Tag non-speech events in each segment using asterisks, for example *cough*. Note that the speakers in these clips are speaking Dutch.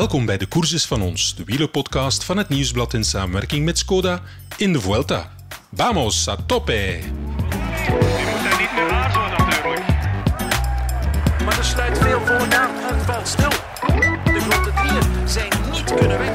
Welkom bij de Courses van ons, de wielerpodcast van het Nieuwsblad in samenwerking met Skoda in de Vuelta. Vamos a tope! Je moet daar niet meer aarzelen natuurlijk. Maar er sluit veel volk aan. Het valt stil. De grote drieën zijn niet kunnen wegrijden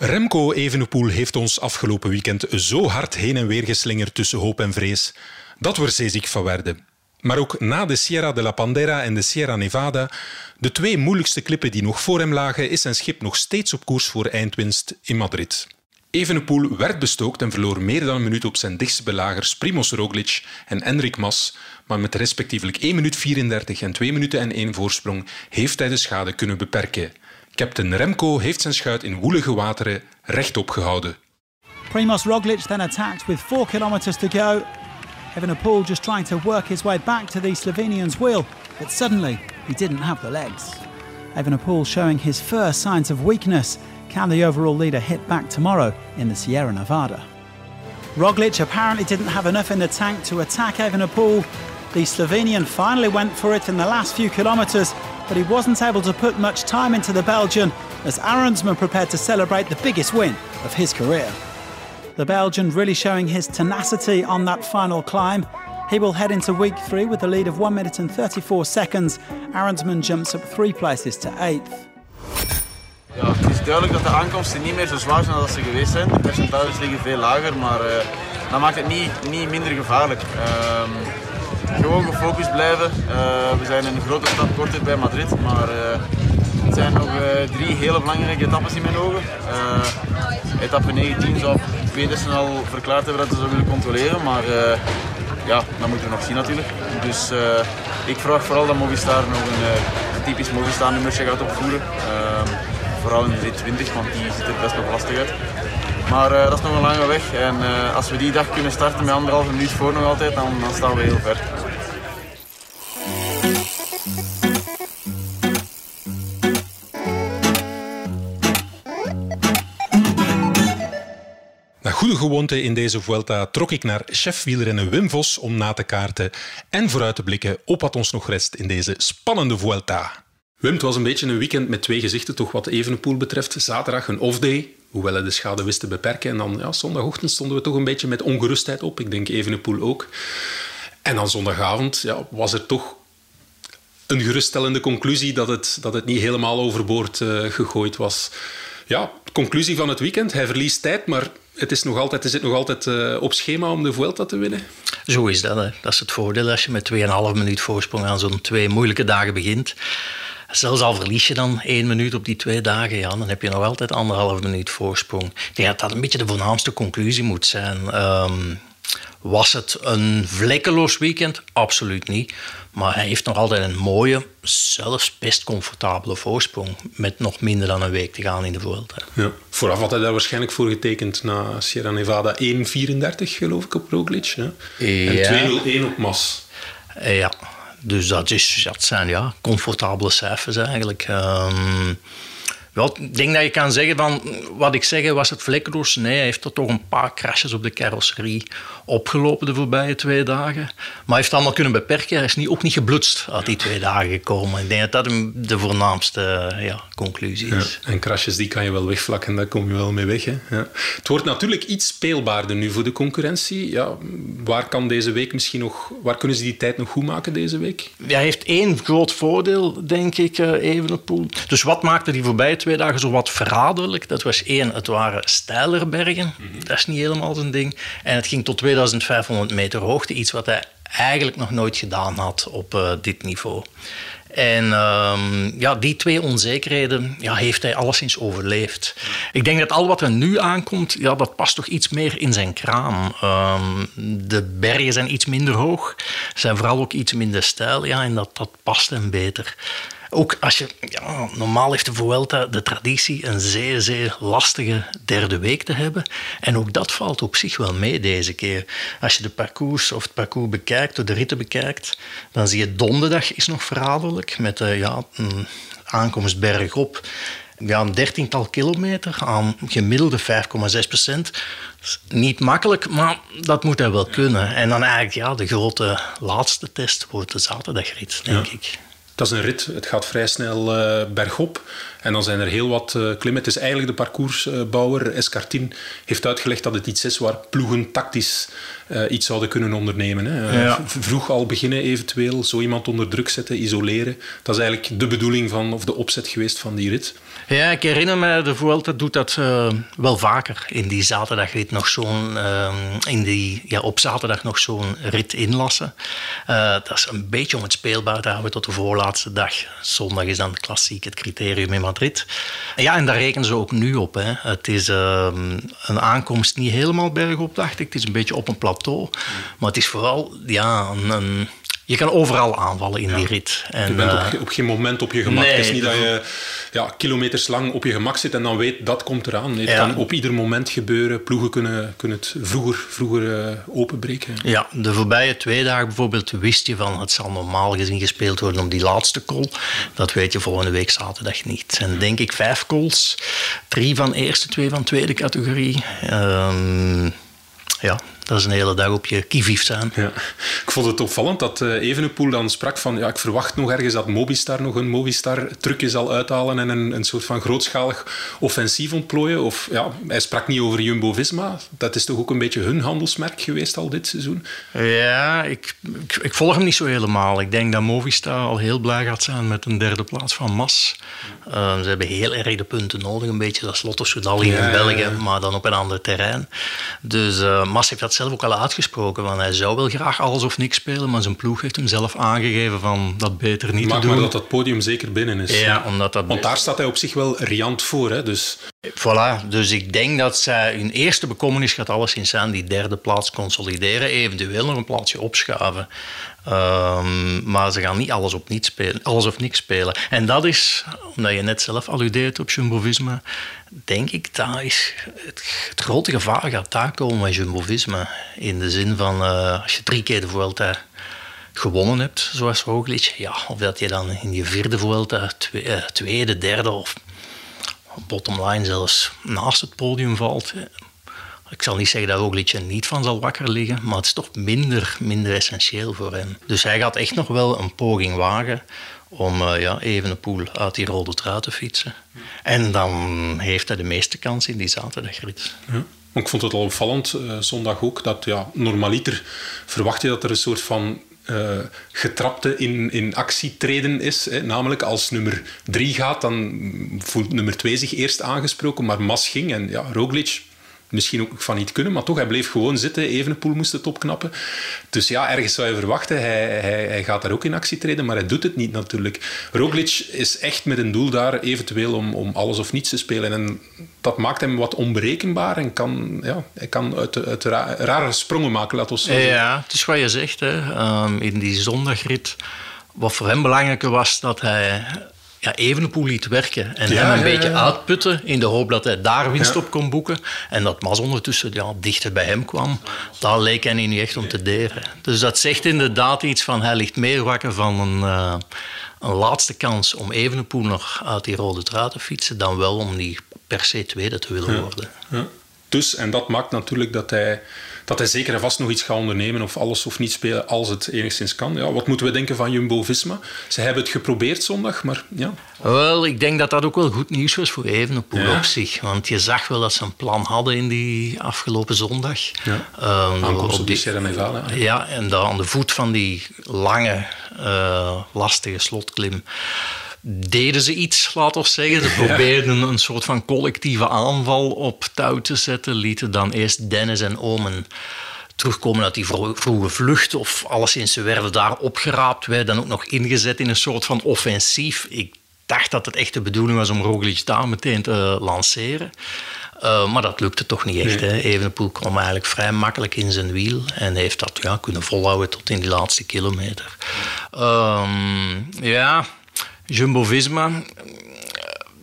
Remco Evenepoel heeft ons afgelopen weekend zo hard heen en weer geslingerd tussen hoop en vrees dat we er zeeziek van werden. Maar ook na de Sierra de la Pandera en de Sierra Nevada, de twee moeilijkste klippen die nog voor hem lagen, is zijn schip nog steeds op koers voor eindwinst in Madrid. Evenepoel werd bestookt en verloor meer dan een minuut op zijn dichtste belagers Primoz Roglic en Enric Mas, maar met respectievelijk 1 minuut 34 en 2 minuten en 1 voorsprong heeft hij de schade kunnen beperken. Captain Remco heeft zijn schuit in woelige wateren rechtop gehouden. Primoz Roglic then attacked with four kilometres to go. Evenepoel just trying to work his way back to the Slovenian's wheel, but suddenly he didn't have the legs. Evenepoel showing his first signs of weakness. Can the overall leader hit back tomorrow in the Sierra Nevada? Roglic apparently didn't have enough in the tank to attack Evenepoel. The Slovenian finally went for it in the last few kilometres, but he wasn't able to put much time into the Belgian as Arondsman prepared to celebrate the biggest win of his career. The Belgian really showing his tenacity on that final climb. He will head into week three with a lead of 1 minute and 34 seconds. Arondsman jumps up three places to eighth. Ja, het is duidelijk dat de aankomsten niet meer zo zwaar zijn als ze geweest zijn. De percentages liggen veel lager, maar eh, dat maakt het niet, niet minder gevaarlijk. Ehm, gewoon gefocust blijven. Eh, we zijn een grote stap korter bij Madrid, maar eh, het zijn nog eh, drie hele belangrijke etappes in mijn ogen. Etappe 19 zou Pedersen al verklaard hebben dat ze zou willen controleren, maar ja, dat moeten we nog zien natuurlijk. Dus ik verwacht vooral dat Movistar nog een, typisch Movistar nummertje gaat opvoeren. Ehm, vooral in de rit 20, want die ziet er best nog lastig uit. Maar dat is nog een lange weg en als we die dag kunnen starten met anderhalve minuut voor nog altijd, dan, dan staan we heel ver. Na goede gewoonte in deze Vuelta trok ik naar chef wielrennen Wim Vos om na te kaarten en vooruit te blikken op wat ons nog rest in deze spannende Vuelta. Wim, het was een beetje een weekend met twee gezichten, toch wat Evenepoel betreft. Zaterdag een off-day, hoewel hij de schade wist te beperken. En dan ja, zondagochtend stonden we toch een beetje met ongerustheid op. Ik denk Evenepoel ook. En dan zondagavond ja, was er toch een geruststellende conclusie dat het, dat het niet helemaal overboord eh, gegooid was. Ja, conclusie van het weekend. Hij verliest tijd, maar het is nog altijd, is het nog altijd eh, op schema om de Vuelta te winnen. Zo is dat. Hè. Dat is het voordeel als je met 2,5 minuut voorsprong aan zo'n twee moeilijke dagen begint. Zelfs al verlies je dan één minuut op die twee dagen, dan heb je nog altijd anderhalf minuut voorsprong. Ik denk dat dat een beetje de voornaamste conclusie moet zijn. Ehm, was het een vlekkeloos weekend? Absoluut niet. Maar hij heeft nog altijd een mooie, zelfs best comfortabele voorsprong. Met nog minder dan een week te gaan in de Vuelta. Ja. Vooraf had hij daar waarschijnlijk voor getekend na Sierra Nevada 1.34, geloof ik, op Roglic. Hè? Ja. En 2.01 op Mas. Eh, Ja, dus dat, is, dat zijn ja, comfortabele cijfers eigenlijk. Ehm, wel, ik denk dat je kan zeggen van, wat ik zeg, was het vlekkeloos? Nee, hij heeft er toch een paar crashes op de carrosserie opgelopen de voorbije twee dagen. Maar hij heeft het allemaal kunnen beperken. Hij is niet, ook niet geblutst uit die twee dagen gekomen. Ik denk dat dat de voornaamste ja, conclusie Ja. is. En krasjes die kan je wel wegvlakken, daar kom je wel mee weg. Hè? Ja. Het wordt natuurlijk iets speelbaarder nu voor de concurrentie. Ja, waar, kan deze week misschien nog, waar kunnen ze die tijd nog goed maken deze week? Ja, hij heeft één groot voordeel, denk ik, eh, Evenepoel. Dus wat maakte die voorbije twee dagen zo wat verraderlijk? Dat was één, het waren steilere bergen. Dat is niet helemaal zijn ding. En het ging tot 2500 meter hoogte. Iets wat hij eigenlijk nog nooit gedaan had op eh, dit niveau. En ehm, ja, die twee onzekerheden ja, heeft hij alleszins overleefd. Ik denk dat al wat er nu aankomt, ja, dat past toch iets meer in zijn kraam. Ehm, de bergen zijn iets minder hoog, zijn vooral ook iets minder steil. Ja, en dat, dat past hem beter. Ook als je, ja, normaal heeft de Vuelta de traditie een zeer, zeer lastige derde week te hebben. En ook dat valt op zich wel mee deze keer. Als je de parcours of het parcours bekijkt, of de ritten bekijkt, dan zie je donderdag is nog verraderlijk met de ja, een aankomst bergop. ja, een dertiental kilometer aan gemiddelde 5,6 procent. Niet makkelijk, maar dat moet hij wel kunnen. En dan eigenlijk ja, de grote laatste test wordt de zaterdagrit, denk ik. Dat is een rit. Het gaat vrij snel uh, bergop. En dan zijn er heel wat uh, klimmen. Het is eigenlijk de parcoursbouwer, Escartin, heeft uitgelegd dat het iets is waar ploegen tactisch uh, iets zouden kunnen ondernemen. Hè. Ja. Vroeg al beginnen eventueel, zo iemand onder druk zetten, isoleren. Dat is eigenlijk de bedoeling van, of de opzet geweest van die rit. Ja, ik herinner me, de Vuelta doet dat uh, wel vaker. In die zaterdagrit nog zo'n, uh, in die, ja, op zaterdag nog zo'n rit inlassen. Uh, dat is een beetje om het speelbaar te houden tot de voorlaatste dag. Zondag is dan klassiek het criterium in Ja, en daar rekenen ze ook nu op. Hè. Het is ehm, een aankomst niet helemaal bergop, dacht ik. Het is een beetje op een plateau. Maar het is vooral ja, een, een je kan overal aanvallen in die rit. En, je bent op, uh, op, geen moment op je gemak. Nee, het is niet dat je ja, kilometers lang op je gemak zit en dan weet dat komt eraan. Nee, het ja. kan op ieder moment gebeuren. Ploegen kunnen, kunnen het vroeger, vroeger uh, openbreken. Ja, de voorbije twee dagen bijvoorbeeld wist je van het zal normaal gezien gespeeld worden op die laatste call. Dat weet je volgende week zaterdag niet. En denk ik vijf calls. Drie van eerste, twee van tweede categorie. Um, ja, dat is een hele dag op je kivief staan. Ja. Ik vond het opvallend dat uh, Evenepoel dan sprak van ja, ik verwacht nog ergens dat Mobistar nog een Movistar-trucje zal uithalen en een, een soort van grootschalig offensief ontplooien. Of, ja, hij sprak niet over Jumbo-Visma. Dat is toch ook een beetje hun handelsmerk geweest al dit seizoen? Ja, ik, ik, ik volg hem niet zo helemaal. Ik denk dat Movistar al heel blij gaat zijn met een derde plaats van Mas. Uh, ze hebben heel erg de punten nodig. Een beetje Lotto Soudal ja, in België, ja. maar dan op een ander terrein. Dus uh, Mas heeft dat zelf ook al uitgesproken. Want hij zou wel graag alles of niks spelen, maar zijn ploeg heeft hem zelf aangegeven van dat beter niet Maak te doen. maar dat dat podium zeker binnen is. Ja, omdat dat Want daar staat hij op zich wel riant voor. Hè? Dus... Voilà, dus ik denk dat zij hun eerste bekommernis gaat alleszins zijn die derde plaats consolideren, eventueel nog een plaatsje opschuiven. Um, maar ze gaan niet alles, op niet spelen, alles of niks spelen. En dat is, omdat je net zelf alludeert op Jumbo-Visma, denk ik dat is het, grote gevaar gaat daar komen met Jumbo-Visma. In de zin van, uh, als je drie keer de Vuelta gewonnen hebt, zoals Roglic, ja, of dat je dan in je vierde Vuelta twee, tweede, derde of bottom line zelfs naast het podium valt. Ik zal niet zeggen dat Roglic niet van zal wakker liggen, maar het is toch minder, minder essentieel voor hem. Dus hij gaat echt nog wel een poging wagen om uh, ja, even een poel uit die rode draad te fietsen. En dan heeft hij de meeste kans in die zaterdagrit. Ja. Ik vond het al opvallend, uh, zondag ook, dat ja, normaliter verwacht je dat er een soort van uh, getrapte in, in actie treden is. Hè. Namelijk als nummer drie gaat, dan voelt nummer twee zich eerst aangesproken, maar Mas ging en ja, Roglic misschien ook van niet kunnen, maar toch, hij bleef gewoon zitten. Evenepoel moest het opknappen. Dus ja, ergens zou je verwachten, hij, hij, hij gaat daar ook in actie treden, maar hij doet het niet natuurlijk. Roglic is echt met een doel daar, eventueel om, om alles of niets te spelen. En dat maakt hem wat onberekenbaar en kan, ja, hij kan uit, uit ra rare sprongen maken, laat ons zeggen. Ja, het is wat je zegt. Hè. Um, in die zondagrit, wat voor hem belangrijker was, dat hij ja, Evenepoel liet werken. En ja, hem een ja, beetje uitputten in de hoop dat hij daar winst op kon boeken. En dat Mas ondertussen ja, dichter bij hem kwam. Daar leek hij niet echt om te deren. Dus dat zegt inderdaad iets van hij ligt meer wakker van een, uh, een laatste kans om Evenepoel nog uit die rode draad te fietsen dan wel om die per se tweede te willen worden. Dus, en dat maakt natuurlijk dat hij dat hij zeker en vast nog iets gaat ondernemen of alles of niet spelen als het enigszins kan. Ja, wat moeten we denken van Jumbo-Visma? Ze hebben het geprobeerd zondag, maar ja. Wel, ik denk dat dat ook wel goed nieuws was voor Evenepoel ja. op zich. Want je zag wel dat ze een plan hadden in die afgelopen zondag. Ja, um, op, op die Sierra Nevada. Ja, en dan aan de voet van die lange, uh, lastige slotklim deden ze iets, laten we zeggen. Ze probeerden een soort van collectieve aanval op touw te zetten. Lieten dan eerst Dennis en Omen terugkomen uit die vroege vlucht. Of alleszins ze werden daar opgeraapt. Werden dan ook nog ingezet in een soort van offensief. Ik dacht dat het echt de bedoeling was om Roglic daar meteen te lanceren. Uh, maar dat lukte toch niet echt. Nee. Evenepoel kwam eigenlijk vrij makkelijk in zijn wiel en heeft dat ja, kunnen volhouden tot in die laatste kilometer. Um, ja, Jumbo-Visma,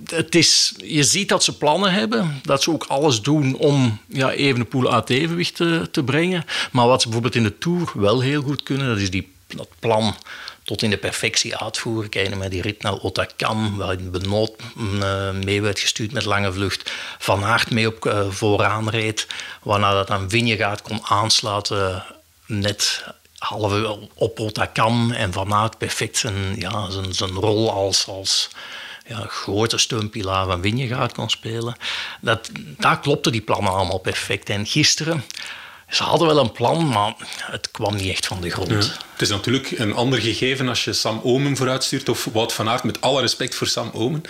het is, je ziet dat ze plannen hebben, dat ze ook alles doen om ja, Evenepoel uit evenwicht te, te brengen. Maar wat ze bijvoorbeeld in de Tour wel heel goed kunnen, dat is die, dat plan tot in de perfectie uitvoeren. Kijk met die rit naar Otakam, waarin Benoot uh, mee werd gestuurd met lange vlucht. Van Aert mee op uh, vooraan reed, waarna dat dan Vingegaard kon aansluiten net halve op Otakam en Van Aert perfect zijn, ja, zijn, zijn rol als... als ja, grote steunpilaar van Vingegaard kon spelen. Dat, daar klopten die plannen allemaal perfect. En gisteren ze hadden wel een plan, maar het kwam niet echt van de grond. Het is natuurlijk een ander gegeven als je Sam Omen vooruitstuurt of Wout van Aert, met alle respect voor Sam Omen.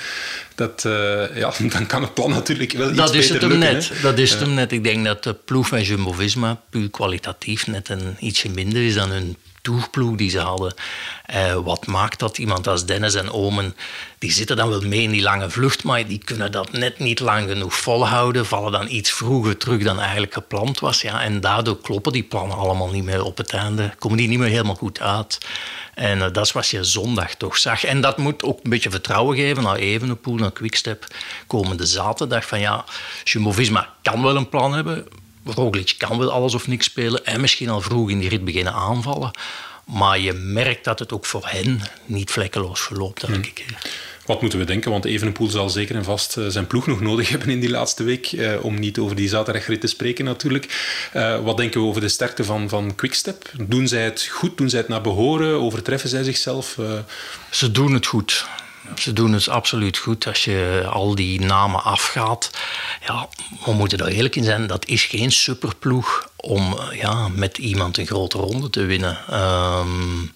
Dat, uh, ja, *laughs* dan kan het plan natuurlijk wel iets dat is beter het hem lukken, net. hè? Dat is het hem net. Ik denk dat de ploeg van Jumbo-Visma puur kwalitatief net een ietsje minder is dan hun toerploeg die ze hadden. Eh, wat maakt dat iemand als Dennis en Omen, die zitten dan wel mee in die lange vlucht, maar die kunnen dat net niet lang genoeg volhouden, vallen dan iets vroeger terug dan eigenlijk gepland was. Ja, en daardoor kloppen die plannen allemaal niet meer op het einde, komen die niet meer helemaal goed uit. En uh, dat is wat je zondag toch zag. En dat moet ook een beetje vertrouwen geven naar Evenepoel, naar Quickstep. Komende zaterdag van ja, Jumbo-Visma kan wel een plan hebben, Roglic kan wel alles of niks spelen en misschien al vroeg in die rit beginnen aanvallen. Maar je merkt dat het ook voor hen niet vlekkeloos verloopt elke keer. Wat moeten we denken? Want Evenepoel zal zeker en vast uh, zijn ploeg nog nodig hebben in die laatste week. Uh, om niet over die zaterdagrit te spreken natuurlijk. Uh, wat denken we over de sterkte van, van Quickstep? Doen zij het goed? Doen zij het naar behoren? Overtreffen zij zichzelf? Ze doen het goed. Ze doen het absoluut goed. Als je al die namen afgaat, ja, we moeten er eerlijk in zijn, dat is geen superploeg om ja, met iemand een grote ronde te winnen. Um,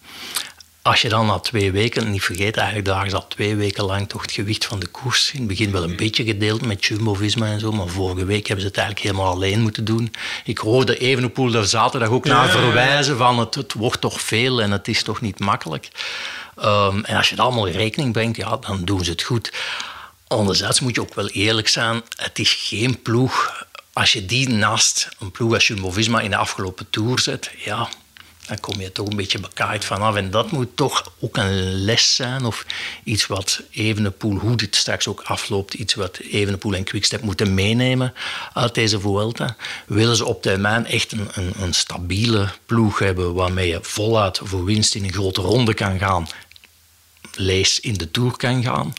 als je dan na twee weken, niet vergeet, eigenlijk ze al twee weken lang toch het gewicht van de koers. In het begin wel een beetje gedeeld met Jumbo-Visma en zo, maar vorige week hebben ze het eigenlijk helemaal alleen moeten doen. Ik hoorde Evenepoel daar zaterdag ook naar verwijzen van het, het wordt toch veel en het is toch niet makkelijk. Um, en als je dat allemaal in rekening brengt, ja, dan doen ze het goed. Anderzijds moet je ook wel eerlijk zijn, het is geen ploeg. Als je die naast een ploeg als Jumbo-Visma in de afgelopen Tour zet, ja, dan kom je toch een beetje bekaaid vanaf. En dat moet toch ook een les zijn of iets wat Evenepoel, hoe dit straks ook afloopt, iets wat Evenepoel en Quickstep moeten meenemen uit deze Vuelta. Willen ze op termijn echt een, een, een stabiele ploeg hebben waarmee je voluit voor winst in een grote ronde kan gaan, lees in de Tour kan gaan,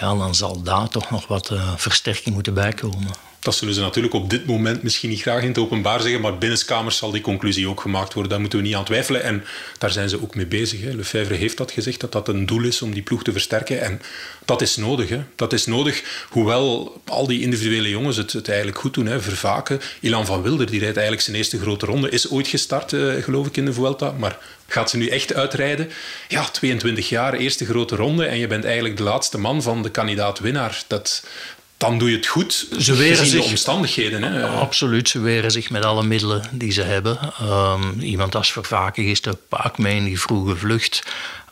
ja, dan zal daar toch nog wat uh, versterking moeten bijkomen. Dat zullen ze natuurlijk op dit moment misschien niet graag in het openbaar zeggen, maar binnenskamers zal die conclusie ook gemaakt worden. Daar moeten we niet aan twijfelen. En daar zijn ze ook mee bezig. Hè. Lefebvre heeft dat gezegd, dat dat een doel is om die ploeg te versterken. En dat is nodig. Hè. Dat is nodig, hoewel al die individuele jongens het, eigenlijk goed doen. Hè. Vervaken. Ilan van Wilder, die rijdt eigenlijk zijn eerste grote ronde, is ooit gestart, uh, geloof ik, in de Vuelta. Maar gaat ze nu echt uitrijden? Ja, 22 jaar, eerste grote ronde. En je bent eigenlijk de laatste man van de kandidaat-winnaar. Dat, dan doe je het goed. Ze weren zich, de omstandigheden. Hè. Absoluut, ze weren zich met alle middelen die ze hebben. Um, iemand als Vervaken is paak mee in die vroege vlucht.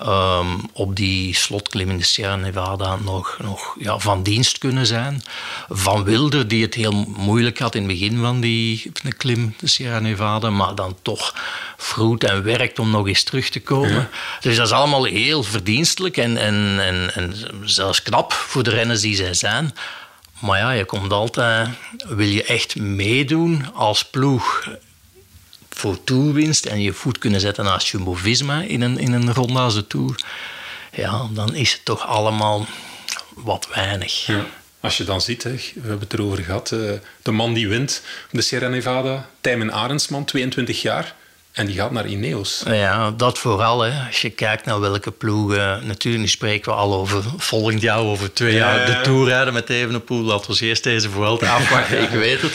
Um, op die slotklim in de Sierra Nevada nog, nog ja, van dienst kunnen zijn. Van Wilder, die het heel moeilijk had in het begin van die klim, de Sierra Nevada, maar dan toch vroet en werkt om nog eens terug te komen. Ja. Dus dat is allemaal heel verdienstelijk en, en, en, en zelfs knap voor de renners die zij zijn. Maar ja, je komt altijd, wil je echt meedoen als ploeg voor toerwinst en je voet kunnen zetten naast Jumbo-Visma in een, in een ronde als de Tour, ja, dan is het toch allemaal wat weinig. Ja. Als je dan ziet, hè, we hebben het erover gehad, de man die wint de Sierra Nevada, Tijmen Arendsman, 22 jaar. En die gaat naar Ineos. Ja, dat vooral. Hè. Als je kijkt naar welke ploegen... Natuurlijk, nu spreken we al over volgend jaar, over twee ja, jaar... de Tour rijden met Evenepoel. Laten we eerst deze Vuelta afwachten, *laughs* ik weet het.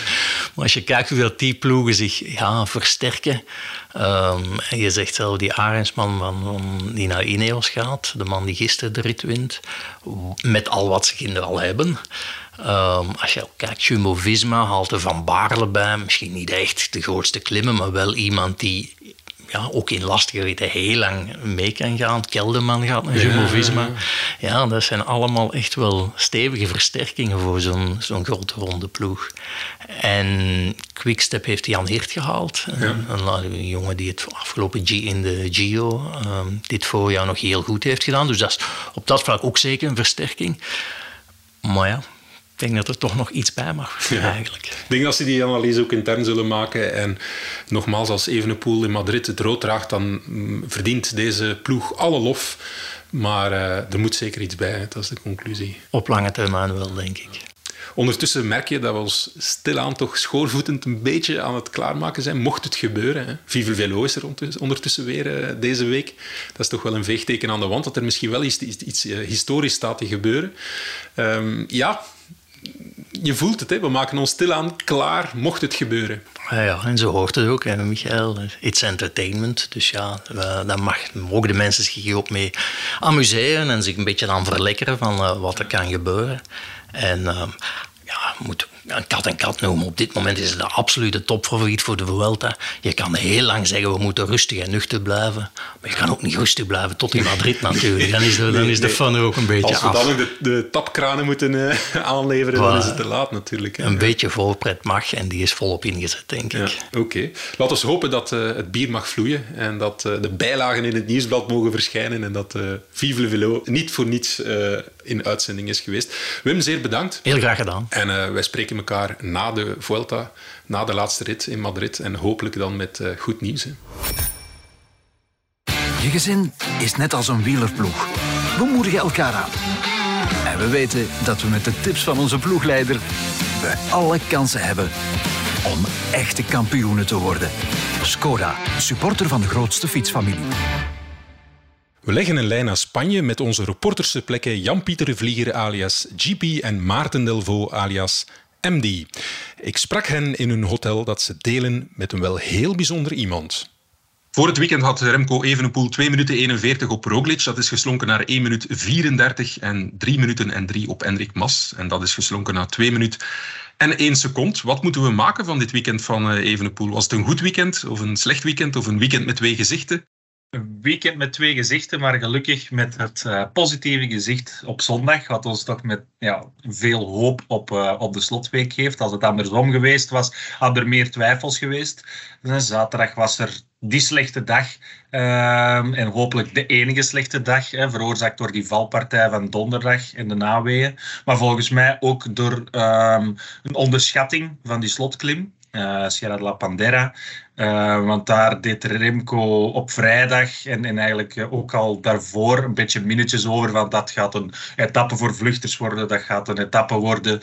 Maar als je kijkt hoeveel die ploegen zich ja, versterken... Um, en je zegt zelf die Arendsman van, die naar Ineos gaat... de man die gisteren de rit wint... met al wat ze kinderen al hebben... Um, als je kijkt, Jumbo-Visma haalt er Van Baarle bij. Misschien niet echt de grootste klimmen, maar wel iemand die ja, ook in lastige ritten heel lang mee kan gaan. Kelderman gaat naar Jumbo-Visma. Ja, dat zijn allemaal echt wel stevige versterkingen voor zo'n zo'n grote ronde ploeg. En Quickstep heeft Jan Hirt gehaald. Ja. Een, een, jongen die het afgelopen G in de Giro um, dit voorjaar nog heel goed heeft gedaan. Dus dat is op dat vlak ook zeker een versterking. Maar ja, Ik denk dat er toch nog iets bij mag, eigenlijk. Ik denk dat ze die analyse ook intern zullen maken. En nogmaals, als Evenepoel in Madrid het rood draagt, dan mm, verdient deze ploeg alle lof. Maar uh, er moet zeker iets bij, dat is de conclusie. Op lange termijn wel, denk ik. Ondertussen merk je dat we ons stilaan toch schoorvoetend een beetje aan het klaarmaken zijn, mocht het gebeuren. Hè. Vive Velo is er ondertussen weer uh, deze week. Dat is toch wel een veegteken aan de wand, dat er misschien wel iets, iets, iets uh, historisch staat te gebeuren. Um, ja, je voelt het, hè? we maken ons stilaan klaar, mocht het gebeuren. Ja, ja, en zo hoort het ook, hè, Michael. It's entertainment. Dus ja, daar mag, mogen de mensen zich ook mee amuseren en zich een beetje aan verlekkeren van uh, wat er kan gebeuren. En uh, ja, moet een kat en kat noemen. Op dit moment is het de absolute topfavoriet voor de Vuelta. Je kan heel lang zeggen, we moeten rustig en nuchter blijven. Maar je kan ook niet rustig blijven tot in Madrid natuurlijk. Dan is de, dan is de fun er ook een beetje Als we dan ook de, de tapkranen moeten uh, *laughs* aanleveren, dan is het te laat natuurlijk. Hè. Een beetje voorpret mag en die is volop ingezet, denk ik. Ja, Oké. Okay. Laten we hopen dat uh, het bier mag vloeien en dat uh, de bijlagen in het nieuwsblad mogen verschijnen en dat Vive le Velo niet voor niets in uitzending is geweest. Wim, zeer bedankt. Heel graag gedaan. En wij spreken elkaar na de Vuelta, na de laatste rit in Madrid. En hopelijk dan met uh, goed nieuws. Hè. Je gezin is net als een wielerploeg. We moedigen elkaar aan. En we weten dat we met de tips van onze ploegleider we alle kansen hebben om echte kampioenen te worden. Skoda, supporter van de grootste fietsfamilie. We leggen een lijn naar Spanje met onze reporters te plekken Jan-Pieter Vlieger alias GP en Maarten Delvaux alias MD. Ik sprak hen in hun hotel dat ze delen met een wel heel bijzonder iemand. Voor het weekend had Remco Evenepoel 2 minuten 41 op Roglic. Dat is geslonken naar 1 minuut 34 en 3 minuten en 3 op Enrik Mas. En dat is geslonken naar 2 minuten en 1 seconde. Wat moeten we maken van dit weekend van Evenepoel? Was het een goed weekend of een slecht weekend of een weekend met twee gezichten? Een weekend met twee gezichten, maar gelukkig met het uh, positieve gezicht op zondag, wat ons toch met ja, veel hoop op, uh, op de slotweek geeft. Als het andersom geweest was, hadden er meer twijfels geweest. Dus, zaterdag was er die slechte dag, en hopelijk de enige slechte dag, hè, veroorzaakt door die valpartij van donderdag en de naweeën. Maar volgens mij ook door ehm, een onderschatting van die slotklim. Sierra de la Pandera. Uh, want daar deed Remco op vrijdag en, en eigenlijk ook al daarvoor een beetje minnetjes over. Want dat gaat een etappe voor vluchters worden. Dat gaat een etappe worden,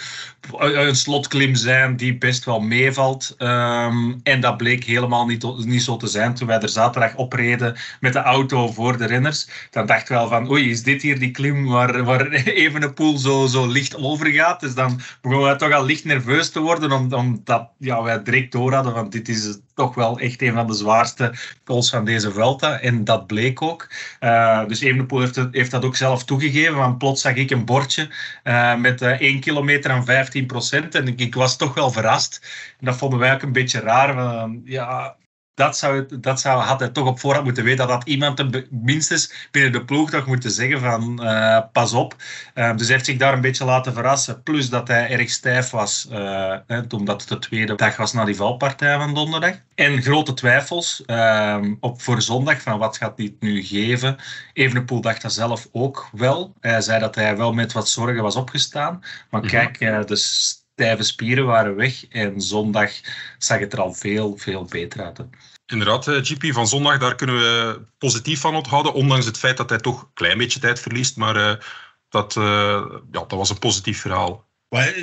een slotklim zijn die best wel meevalt. Um, en dat bleek helemaal niet, niet zo te zijn. Toen wij er zaterdag opreden met de auto voor de renners, dan dacht ik wel van oei, is dit hier die klim waar, waar *laughs* Evenepoel zo, zo licht over gaat? Dus dan begonnen wij toch al licht nerveus te worden, omdat ja, wij direct door hadden van dit is toch wel echt een van de zwaarste calls van deze Vuelta. En dat bleek ook. Uh, dus Evenepoel heeft, heeft, dat ook zelf toegegeven. Want plots zag ik een bordje uh, met uh, 1 kilometer en 15 procent. En ik, ik, was toch wel verrast. En dat vonden wij ook een beetje raar. Ja, dat, zou, dat zou, had hij toch op voorhand moeten weten. Dat had iemand minstens binnen de ploeg toch moeten zeggen van uh, pas op. Uh, dus hij heeft zich daar een beetje laten verrassen. Plus dat hij erg stijf was, uh, hè, omdat het de tweede dag was na die valpartij van donderdag. En grote twijfels op voor zondag van wat gaat dit nu geven. Evenepoel dacht dat zelf ook wel. Hij zei dat hij wel met wat zorgen was opgestaan. Maar -hmm. kijk, de stijve spieren waren weg en zondag zag het er al veel, veel beter uit. Inderdaad, GP van zondag, daar kunnen we positief van onthouden, ondanks het feit dat hij toch een klein beetje tijd verliest, maar uh, dat, uh, ja, dat was een positief verhaal.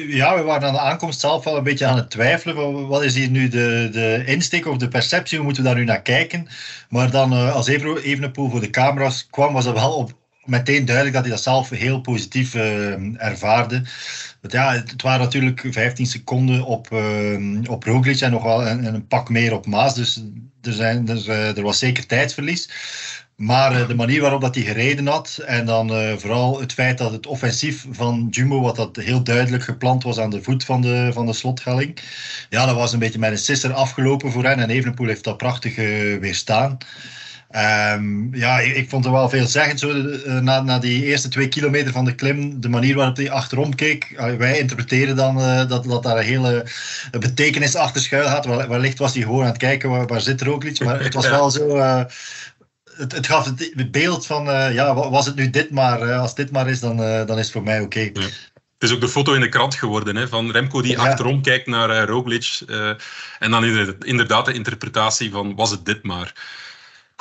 Ja, we waren aan de aankomst zelf wel een beetje aan het twijfelen. Wat is hier nu de, de insteek of de perceptie? Hoe moeten we daar nu naar kijken? Maar dan, als Evenepoel voor de camera's kwam, was het wel op, meteen duidelijk dat hij dat zelf heel positief ervaarde. Want ja, het waren natuurlijk 15 seconden op, uh, op Roglic en nog wel een, een, pak meer op Maas. Dus er, zijn, er, uh, er was zeker tijdsverlies. Maar de manier waarop dat hij gereden had en dan vooral het feit dat het offensief van Jumbo, wat dat heel duidelijk gepland was aan de voet van de, van de slothelling, ja, dat was een beetje met een sisser afgelopen voor hen en Evenepoel heeft dat prachtig weerstaan. Um, ja, ik, ik, vond het wel veelzeggend zo uh, na, na die eerste twee kilometer van de klim, de manier waarop hij achterom keek. Uh, wij interpreteren dan uh, dat, dat daar een hele betekenis achter schuil gaat. Wellicht was hij gewoon aan het kijken waar, waar zit Roglic, maar het was *laughs* wel zo... Het, het, gaf het beeld van, ja, was het nu dit maar? als dit maar is, dan, dan is het voor mij oké. Okay. Ja. Het is ook de foto in de krant geworden hè, van Remco die Ja. achterom kijkt naar eh, Roglic. eh, en dan inderdaad de interpretatie van was het dit maar.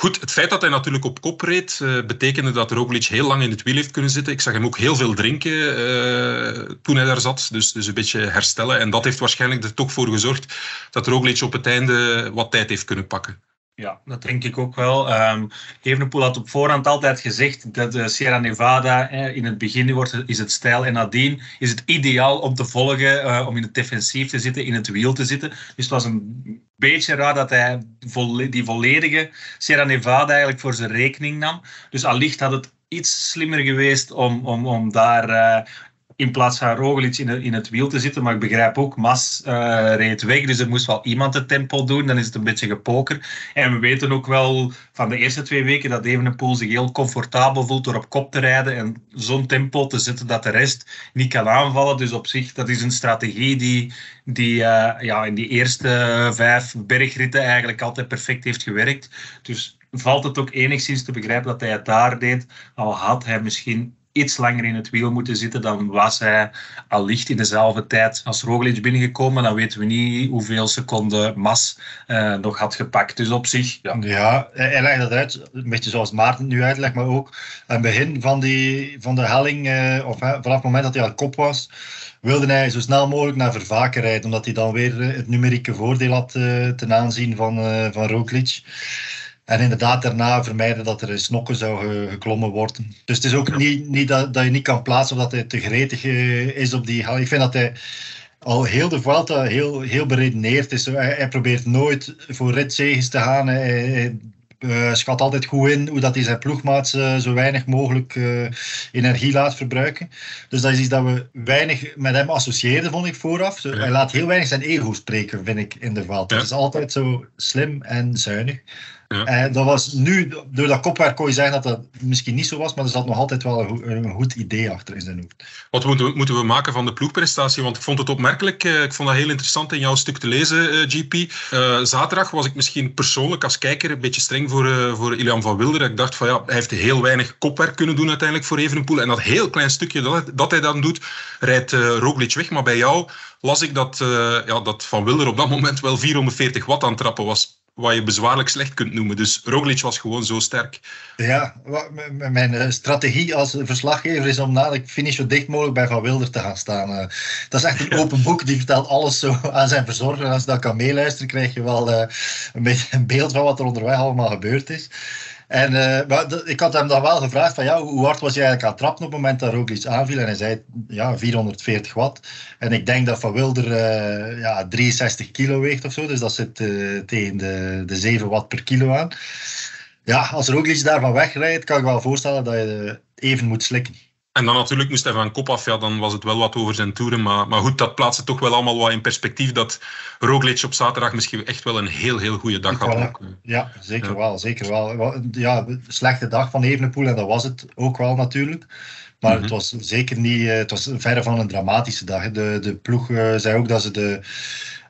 Goed, het feit dat hij natuurlijk op kop reed, eh, betekende dat Roglic heel lang in het wiel heeft kunnen zitten. Ik zag hem ook heel veel drinken eh, toen hij daar zat, dus, dus een beetje herstellen. En dat heeft waarschijnlijk er toch voor gezorgd dat Roglic op het einde wat tijd heeft kunnen pakken. Ja, dat denk ik ook wel. Um, Evenepoel had op voorhand altijd gezegd dat de Sierra Nevada eh, in het begin wordt, is het stijl en nadien is het ideaal om te volgen, om in het defensief te zitten, in het wiel te zitten. Dus het was een beetje raar dat hij die volledige Sierra Nevada eigenlijk voor zijn rekening nam. Dus allicht had het iets slimmer geweest om, om, om daar uh, in plaats van Roglic in, in, het wiel te zitten. Maar ik begrijp ook, Mas uh, reed weg, dus er moest wel iemand het tempo doen. Dan is het een beetje gepoker. En we weten ook wel van de eerste twee weken dat Evenepoel zich heel comfortabel voelt door op kop te rijden en zo'n tempo te zetten dat de rest niet kan aanvallen. Dus op zich, dat is een strategie die, die uh, ja, in die eerste vijf bergritten eigenlijk altijd perfect heeft gewerkt. Dus valt het ook enigszins te begrijpen dat hij het daar deed, al had hij misschien iets langer in het wiel moeten zitten, dan was hij allicht in dezelfde tijd als Roglic binnengekomen. Dan weten we niet hoeveel seconden Mas uh, nog had gepakt. Dus op zich... Ja, hij legt dat uit, een beetje zoals Maarten nu uitlegt, maar ook aan het begin van, die, van de helling, uh, of vanaf het moment dat hij al kop was, wilde hij zo snel mogelijk naar Vervaken rijden, omdat hij dan weer het numerieke voordeel had uh, ten aanzien van, van Roglic. En inderdaad daarna vermijden dat er snokken zou geklommen worden. Dus het is ook niet, niet dat, dat je niet kan plaatsen of dat hij te gretig is op die Ik vind dat hij al heel de Vuelta heel, heel beredeneerd is. Hij, hij probeert nooit voor ritzegens te gaan. Hij, hij uh, schat altijd goed in hoe dat hij zijn ploegmaats uh, zo weinig mogelijk uh, energie laat verbruiken. Dus dat is iets dat we weinig met hem associeerden, vond ik vooraf. Zo, ja. Hij laat heel weinig zijn ego spreken, vind ik, in de Vuelta. Ja. Het is altijd zo slim en zuinig. Ja. En dat was nu, door dat kopwerk kon je zeggen dat dat misschien niet zo was, maar er zat nog altijd wel een, een goed idee achter in zijn hoofd. Wat moeten we, moeten we maken van de ploegprestatie? Want ik vond het opmerkelijk, ik vond dat heel interessant in jouw stuk te lezen, GP. Uh, zaterdag was ik misschien persoonlijk als kijker een beetje streng voor, uh, voor Ilian van Wilder. Ik dacht van ja, hij heeft heel weinig kopwerk kunnen doen uiteindelijk voor Evenepoel. En dat heel klein stukje dat, dat hij dan doet, rijdt uh, Roglic weg. Maar bij jou las ik dat, ja, dat Van Wilder op dat moment wel 440 watt aan het trappen was wat je bezwaarlijk slecht kunt noemen. Dus Roglic was gewoon zo sterk. Ja, mijn eh, strategie als verslaggever is om na de finish zo dicht mogelijk bij Van Wilder te gaan staan. Eh, dat is echt een *laughs* open boek, die vertelt alles zo aan zijn verzorger. En als je dat kan meeluisteren, krijg je wel uh, een beetje een beeld van wat er onderweg allemaal gebeurd is. En maar ik had hem dan wel gevraagd van ja, hoe hard was je eigenlijk aan het trappen op het moment dat Roglic aanviel? En hij zei ja, 440 watt. En ik denk dat Van Wilder uh, ja, 63 kilo weegt of zo. Dus dat zit uh, tegen de, de 7 watt per kilo aan. Ja, als Roglic daarvan wegrijdt, kan ik wel voorstellen dat je even moet slikken. En dan natuurlijk moest hij van kop af, ja, dan was het wel wat over zijn toeren. Maar, maar goed, dat plaatst het toch wel allemaal wat in perspectief dat Roglic op zaterdag misschien echt wel een heel, heel goede dag had. Ook. Ja, zeker ja. wel, zeker wel. Ja, slechte dag van Evenepoel en dat was het ook wel natuurlijk. Maar het was zeker niet, het was verre van een dramatische dag. De, de ploeg uh, zei ook dat ze de,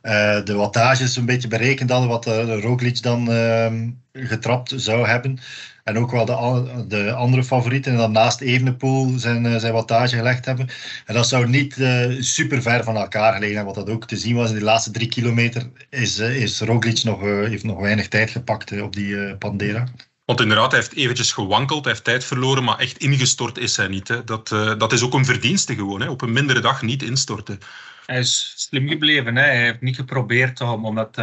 uh, de wattages een beetje berekend hadden, wat uh, Roglic dan uh, getrapt zou hebben. En ook wel de, de andere favorieten. En dan naast Evenepoel zijn, zijn wattage gelegd hebben. En dat zou niet uh, super ver van elkaar gelegen hebben. Wat dat ook te zien was in de laatste drie kilometer. Is, uh, is Roglic nog, uh, heeft nog weinig tijd gepakt op die Pandera. Want inderdaad, hij heeft eventjes gewankeld, hij heeft tijd verloren, maar echt ingestort is hij niet. Hè. Dat, dat is ook een verdienste gewoon, hè. op een mindere dag niet instorten. Hij is slim gebleven. Hè. Hij heeft niet geprobeerd om, om dat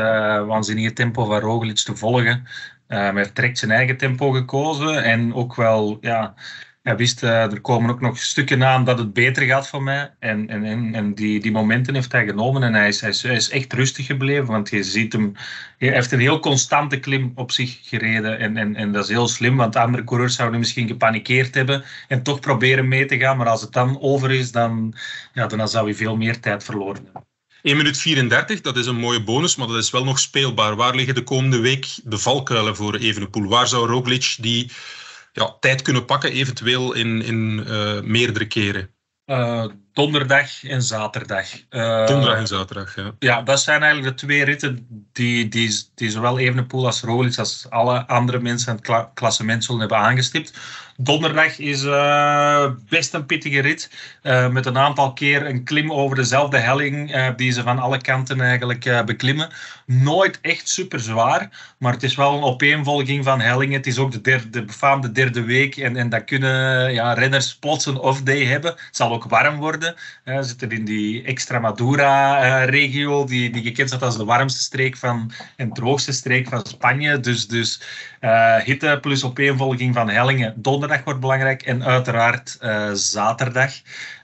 waanzinnige tempo van Roglic te volgen. Uh, hij heeft direct zijn eigen tempo gekozen en ook wel, ja, hij wist, uh, er komen ook nog stukken aan dat het beter gaat voor mij. En, en, en, die, die momenten heeft hij genomen en hij is, hij, is, hij echt rustig gebleven, want je ziet hem, hij heeft een heel constante klim op zich gereden en, en, en dat is heel slim, want andere coureurs zouden misschien gepanikeerd hebben en toch proberen mee te gaan, maar als het dan over is, dan, ja, dan zou je veel meer tijd verloren hebben. 1 minuut 34, dat is een mooie bonus, maar dat is wel nog speelbaar. Waar liggen de komende week de valkuilen voor Evenepoel? Waar zou Roglic die ja, tijd kunnen pakken, eventueel in, in uh, meerdere keren? Uh, donderdag en zaterdag. Uh, donderdag en zaterdag, ja. Ja, dat zijn eigenlijk de twee ritten die, die, die zowel Evenepoel als Roglic als alle andere mensen in het klassement zullen hebben aangestipt. Donderdag is uh, best een pittige rit. Uh, met een aantal keer een klim over dezelfde helling. Uh, die ze van alle kanten eigenlijk beklimmen. Nooit echt super zwaar. Maar het is wel een opeenvolging van hellingen. Het is ook de, derde, de befaamde derde week. En, en dat kunnen ja, renners plots een off-day hebben. Het zal ook warm worden. Ze zitten in die Extremadura-regio. die, die gekend staat als de warmste streek van, en droogste streek van Spanje. Dus, dus hitte plus opeenvolging van hellingen. Donderdag wordt belangrijk en uiteraard uh, zaterdag.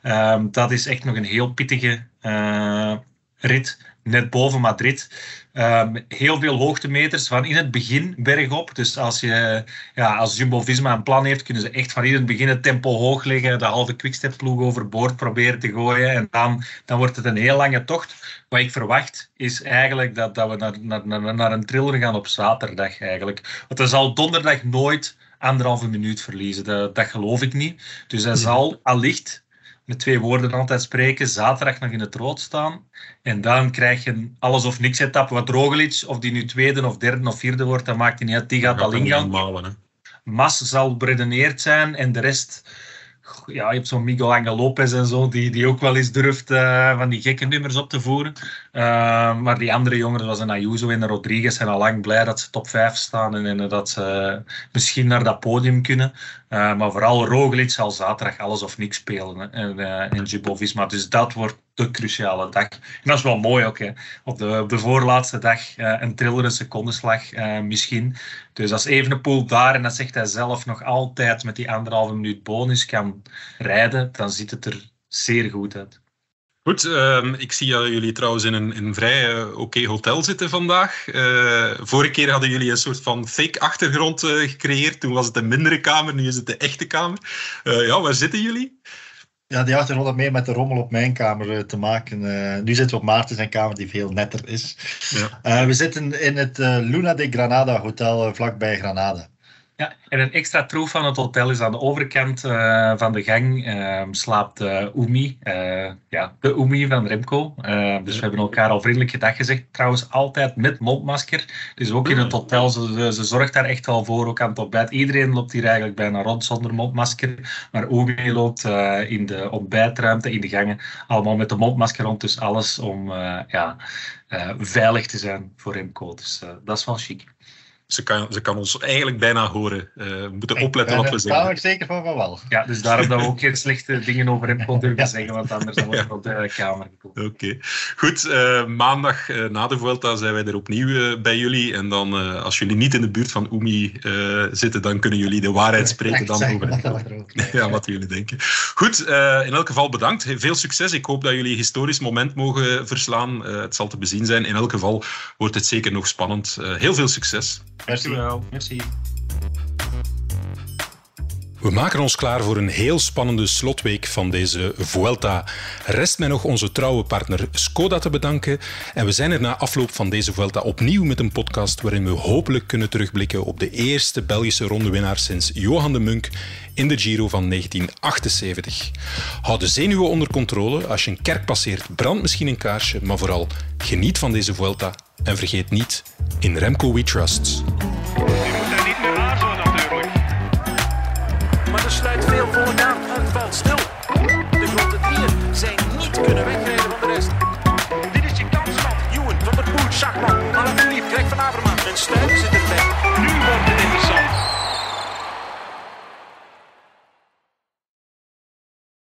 Um, dat is echt nog een heel pittige uh, rit, net boven Madrid. Um, heel veel hoogtemeters van in het begin bergop. Dus als, je, ja, als Jumbo-Visma een plan heeft, kunnen ze echt van in het begin het tempo hoog leggen, de halve quickstep-ploeg overboord proberen te gooien. En dan, dan wordt het een heel lange tocht. Wat ik verwacht is eigenlijk dat, dat we naar, naar, naar een triller gaan op zaterdag. Eigenlijk. Want er zal donderdag nooit anderhalve minuut verliezen. Dat, dat geloof ik niet. Dus hij zal allicht met twee woorden altijd spreken, zaterdag nog in het rood staan. En dan krijg je een alles of niks etappe. Wat Roglic, of die nu tweede of derde of vierde wordt, dat maakt niet uit. Die gaat al ingaan. Mas zal beredeneerd zijn en de rest ja, je hebt zo'n Miguel Angel Lopez en zo, die, die ook wel eens durft uh, van die gekke nummers op te voeren. Uh, maar die andere jongens, zoals een Ayuso en een Rodriguez, zijn al lang blij dat ze top 5 staan en, en dat ze misschien naar dat podium kunnen. Uh, maar vooral Roglic zal zaterdag alles of niks spelen en, in Jumbo-Visma. Dus dat wordt de cruciale dag. En dat is wel mooi ook. Hè. Op, de, op de voorlaatste dag uh, een triller, een secondenslag uh, misschien. Dus als Evenepoel daar, en dat zegt hij zelf, nog altijd met die anderhalve minuut bonus kan rijden, dan ziet het er zeer goed uit. Goed, uh, ik zie jullie trouwens in een, een vrij uh, oké hotel zitten vandaag. Vorige keer hadden jullie een soort van fake achtergrond gecreëerd. Toen was het een mindere kamer, nu is het de echte kamer. ja, waar zitten jullie? Ja, die achtergrond had meer met de rommel op mijn kamer te maken. nu zitten we op Maarten zijn kamer, die veel netter is. Ja. we zitten in het Luna de Granada hotel vlakbij Granada. Ja, en een extra troef van het hotel is aan de overkant uh, van de gang uh, slaapt uh, Oemi, ja, de Oemi van Remco. dus we hebben elkaar al vriendelijk gedag gezegd. Trouwens, altijd met mondmasker. Dus ook in het hotel, ze, ze zorgt daar echt wel voor, ook aan het ontbijt. Iedereen loopt hier eigenlijk bijna rond zonder mondmasker. Maar Oemi loopt in de ontbijtruimte, in de gangen, allemaal met de mondmasker rond. Dus alles om ja, veilig te zijn voor Remco. Dus dat is wel chic. Ze kan, ze kan ons eigenlijk bijna horen. Uh, we moeten opletten wat we zeggen. Daar ben ik zeker van van wel. Ja, dus daarom dat we ook geen slechte *laughs* dingen over hem kon durven zeggen, want anders dan wordt op de kamer gekomen. Oké. Goed, uh, maandag uh, na de Vuelta zijn wij er opnieuw bij jullie. En dan, als jullie niet in de buurt van Umi zitten, dan kunnen jullie de waarheid spreken dan over hem. *laughs* ja, wat jullie denken. Goed, in elk geval bedankt. Veel succes. Ik hoop dat jullie een historisch moment mogen verslaan. het zal te bezien zijn. In elk geval wordt het zeker nog spannend. heel veel succes. Merci. Merci. We maken ons klaar voor een heel spannende slotweek van deze Vuelta. Rest mij nog onze trouwe partner Skoda te bedanken. En we zijn er na afloop van deze Vuelta opnieuw met een podcast waarin we hopelijk kunnen terugblikken op de eerste Belgische rondewinnaar sinds Johan de Munk in de Giro van 1978. Houd de zenuwen onder controle. Als je een kerk passeert, brand misschien een kaarsje. Maar vooral geniet van deze Vuelta. En vergeet niet, in Remco We Trust.